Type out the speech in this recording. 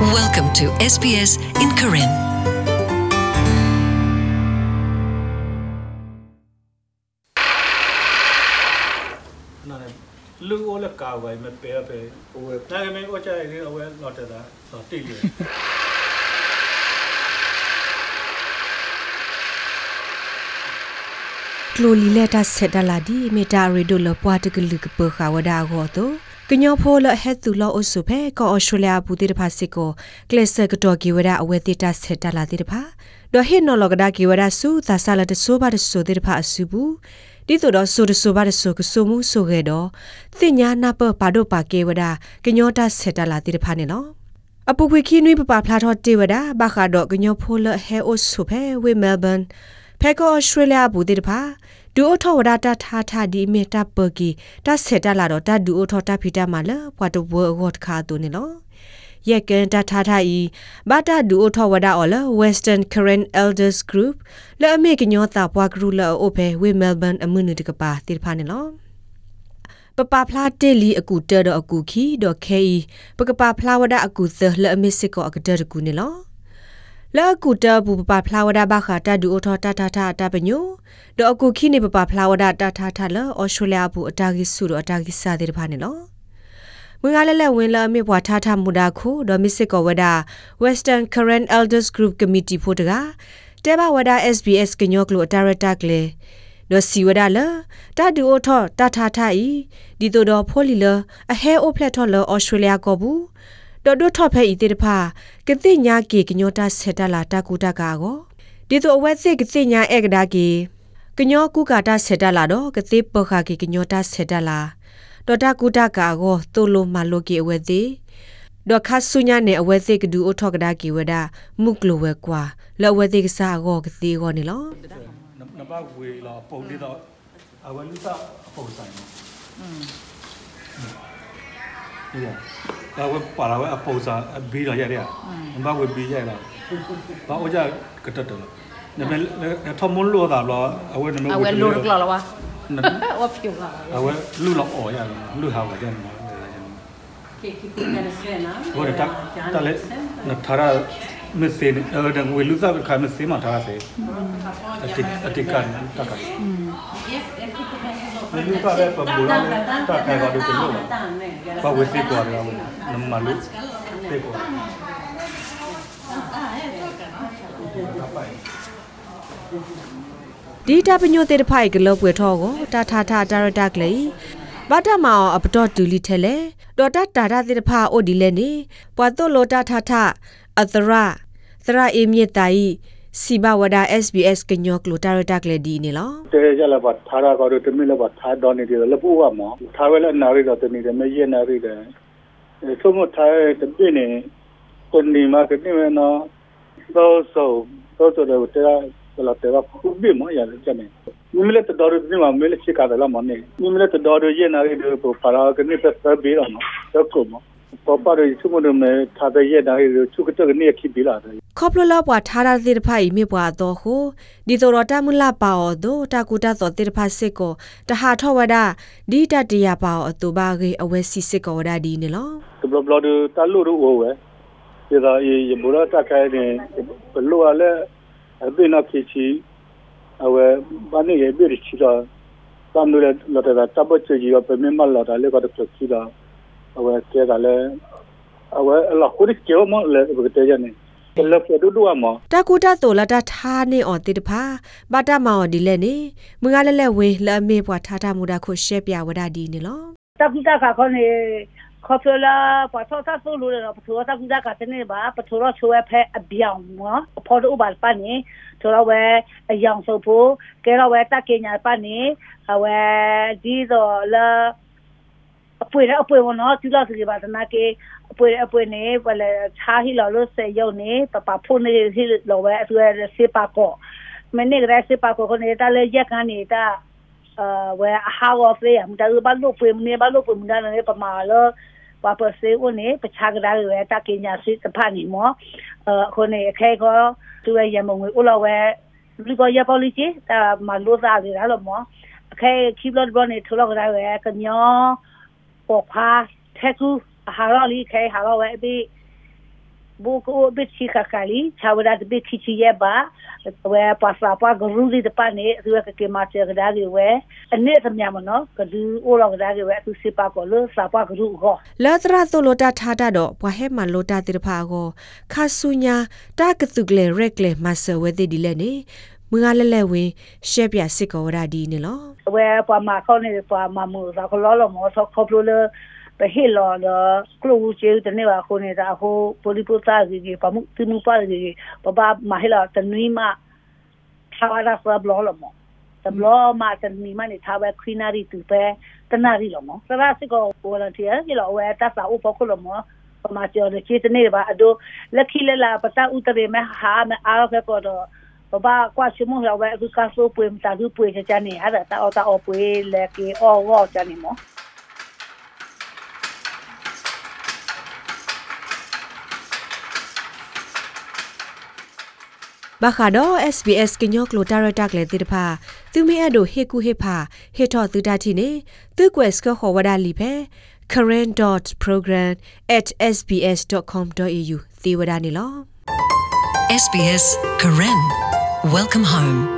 Welcome to SBS in Karen. နာနဲ့လူအိုးလက်ကာဝိုင်မပဲပဲဟိုနာကမေအိုချာရီအဝဲလော်တတာတော့တိလေကလိုလီလက်တာဆက်တလာဒီမီတာရီဒိုလပွားတကလူကပခါဝဒါဟောတော့ ကညောဖိုလဟက်သူလောအဆုဖဲကောအော်စတြေးလျဘူတိတဖာစစ်ကိုကလစ်ဆာကတော်ကီဝဒါအဝဲတိတာဆက်တလာတိတဖာဒေါ်ဟင်နော်လကဒါကီဝဒါဆူသာဆလာတဆိုဘာတဆိုတိတဖာအဆူဘူးဒီတို့တော့ဆိုတဆိုဘာတဆိုကဆိုမှုဆိုခဲ့တော့တင်ညာနာပပါဒိုပါကေဝဒါကညောတာဆက်တလာတိတဖာနေနော်အပူခွေခီနွေပပဖလာထောတေဝဒဘခါတော့ကညောဖိုလဟဲအိုဆုဖဲဝေမဲလ်ဘန် ဖဲကောဩစတြေးလျဘူတိတဖာဒူအိုထောဝဒတာထာထာဒီမီတာပကီတဆက်တလာတော့တဒူအိုထောတာဖီတာမလာဘွာတဘဝတ်ခါတူနေလောယက်ကန်တထာထာဤဘာတာဒူအိုထောဝဒါအော်လ Western Current Elders Group လဲအမေကညောတာဘွာဂရုလအိုဖဲဝေမဲလ်ဘန်အမှုနတကပါတိဖာနေလောပပဖလာတေလီအကူတဲတော့အကူခီတော့ခဲဤပကပဖလာဝဒအကူသလဲအမေစစ်ကောအကတဲတကူနေလော လာကူတာဘူပပဖလာဝဒဘခတာဒူအိုထောတာတာတာတာပညိုဒေါ်အကူခိနေပပဖလာဝဒတာတာတာလာအော်စတြေးလျဘူအတာဂီဆူတော့အတာဂီစာတဲ့ဖာနေလောမွေကလည်းလည်းဝင်လာမြေဘွာထားထားမူတာခုဒေါ်မစ်စစ်ကောဝဒ Western Current Elders Group Committee ဖို့တကတဲဘဝဒ SBS ကညောကလိုအတာရတာကလေဒေါ်စီဝဒလာတာဒူအိုထောတာတာတာဤဒီတို့တော့ဖိုလီလအဟဲအိုဖလက်ထော်လောအော်စတြေးလျကောဘူး တော်တို့ထော့ဖဲဤတေတဖာကတိညာကေကညောတာဆက်တလာတာကူတာကာကိုဒီတို့အဝဲစစ်ကတိညာအေကဒါကေကညောကူကာတာဆက်တလာတော့ကတိပခါကေကညောတာဆက်တလာတော်တာကူတာကာကိုတိုလိုမလိုကေအဝဲသေးဒေါ်ခါဆုညာနဲ့အဝဲသေးကဒူအိုထော့ကဒါကေဝဒါမုကလိုဝဲကွာလောဝဲသေးကစားကိုကတိကိုနေလောနဘဝေလာပုံဒီတော့အဝဲလူတာပုံဆိုင်อืมဒါ ဝဲပါလာဝဲအပုံစာဘီလာရတဲ့နဘဝေဘီရလာဘာအိုချာကတတနမထမွန်လို့တာလောအဝဲနမအဝဲလိုရကလာဝါနဝဖြူလာအဝဲလူလောက်အော်ရလူဟာဝကြတယ်ကေကီကနစနာဘောတတက်တက်လေနထာရ မစင်းအဲဒငွေလူစားခါမစင်းမှာထားစေအတိအတိကန်တက်ကလူစားတဲ့ပဘူလာတက်ခိုင်ပါလို့တင်လို့ပါဝေစီကွာရောနမလူတေကွာဒီတာပညိုတေတဖိုက်ကလောပွေထောကိုတာထာထာတာရတာကလေဘာတမောင်အပတော်တူလီထဲလေဒေါ်တာတာတာတေတဖာအိုဒီလေနေပွာတိုလိုတာထာထာ အသရသရအေမြေတိုင်စီဘဝဒါ SBS ကညောကလိုတာရတာကလေဒီနေလောတဲရလာပါထားရကတော့တမီလာပါထားတော့နေတယ်လပူကမထားဝဲလာနာရီတော့တနေတယ်မရနာရီတယ်အဲဆုံးမထားတဲ့ပြင်းနေကိုနေမှာကနေမနော်တော့ဆိုတော့တော့တဲ့လာတဲ့ခုဘီမရတယ်ကျနေမိမလက်တော်ရဒီမှာမလက်ချကာတယ်လာမနေမိမလက်တော်ရရနာရီတော့ပပါရာကနေပတ်ပတ်ပြီးတော့တော့ကုမ ပပရစုမနမထားတဲ့ရနာရီချုပ်ကတော့နေခိပြီးလာတယ်ခေါပလလပွာထားတာတေတဖိုက်မြေပွာတော့ဟိုဒီတော်တာမလာပါအောဒိုတာကူတာသောတေတဖာစစ်ကိုတဟာထောဝဒဒီတတရပါအောတူပါကေအဝဲစီစစ်ကောဝဒဒီနေလောဘလဘလဒတလူရဝဝဲဒီတော့ဒီဘူရတာခိုင်နေဘလူအလဲအပိနာခီချီအဝဲဘာနေရပြရချီတော့တမ်လူလတ်တာတပတ်ချီရောပမေမလာတာလေကတော့ချီတော့ အဝဲကျဲတာလဲအဝဲအလာခုဒီကျော်မလဲဘယ်တည်းရနေဘလဖဒူဒူအမတာကူတာတိုလာတာထားနေအော်တေတဖာဘာတာမော်ဒီလဲနေမငါလဲလဲဝင်းလအမေပွာထားတာမူတာခုရှက်ပြဝဒဒီနေလောတပိတာကခေါနေခေါဖလာပတ်သောတာဆိုလို့ရပထဝတာပိတာကတနေပါပထဝချွဲဖဲအပြောင်းမောဖော်တော့ဘာပနေတော်တော့ဝဲအယောင်ဆိုဖို့ကဲတော့ဝဲတက်ကညာပနေအဝဲဒီတော့လာအ ပွေအပွေဝနော်သူလာစီပါတနာကေအပွေအပွေနေဘယ်လဲချာဟီလောလို့စေယုံနေပပဖုန်နေဟီလောဝဲအသွဲစေပါကောမနေ့ကလေးစေပါကောနေတာလေရက်ကန်နေတာ uh where how of them da ba lo pwe ne ba lo pwe na ne pa ma lo pa pa se o ne pa cha ga da we ta ke nya si ta pha ni mo uh ko ne khe ko tu ye ya mo ngwe o lo we lu ko ya pa li chi ta ma lo sa de da lo mo khe keep lo bo ne thu lo ga da we ka nyo po pha the ku ha lo li khe ha lo we bi ဘူကိုဘစ်ချီခါကလီချာဝဒတ်ဘစ်ချီချီရဲ့ပါဝဲပါစာပါဂရူဒီတပနေသူကကေမာချေကဒါကြီးဝဲအနေသမယမနော်ကဒူအိုလောကဒါကြီးဝဲသူစီပါကိုလို့စာပါဂရူကိုလာသရာတိုလိုတာထားတာတော့ဘွာဟဲမလိုတာတိတဖာကိုခါဆူညာတာကတုကလေရက်လေမဆဝဲတိဒီလဲနေ မငါလဲလဲဝင်ရှက်ပြစစ်ကောဝရဒီနေလောဝဲပါမခေါနေပါမမှုသာကလောလောမောဆောခေါပလိုလေပဟေလောလကလူချေတနေပါခုနေတာဟိုပိုလီပိုတာကြီးပမှုသူနူပါကြီးပပမဟလာတနွီမထားရဆဘလောလမောတဘလောမတနွီမနေထားပဲခရီနာရီတူပဲတနာရီလောမောစရာစကောဝလန်တီယာဒီလောဝဲတဆာဥပခုလောမောပမာကျော်ချေတနေပါအဒိုလက်ခိလလာပတာဥတရေမဟာမအားဖက်ကောတော့ baba kwa shimu ya wa ku ka so pwe mta du pwe cha cha ni ha da ta o ta o pwe le ke o wo cha ni mo ဘာခါတော့ SBS ကညောကလိုတာရတက်လေတိတဖာသူမဲအဒိုဟေကူဟေဖာဟေထော်သူတာတီနေသူကွယ်စကခေါ်ဝဒါလီဖဲ current.program@sbs.com.au သေဝဒနေလော SBS Karen. Welcome home.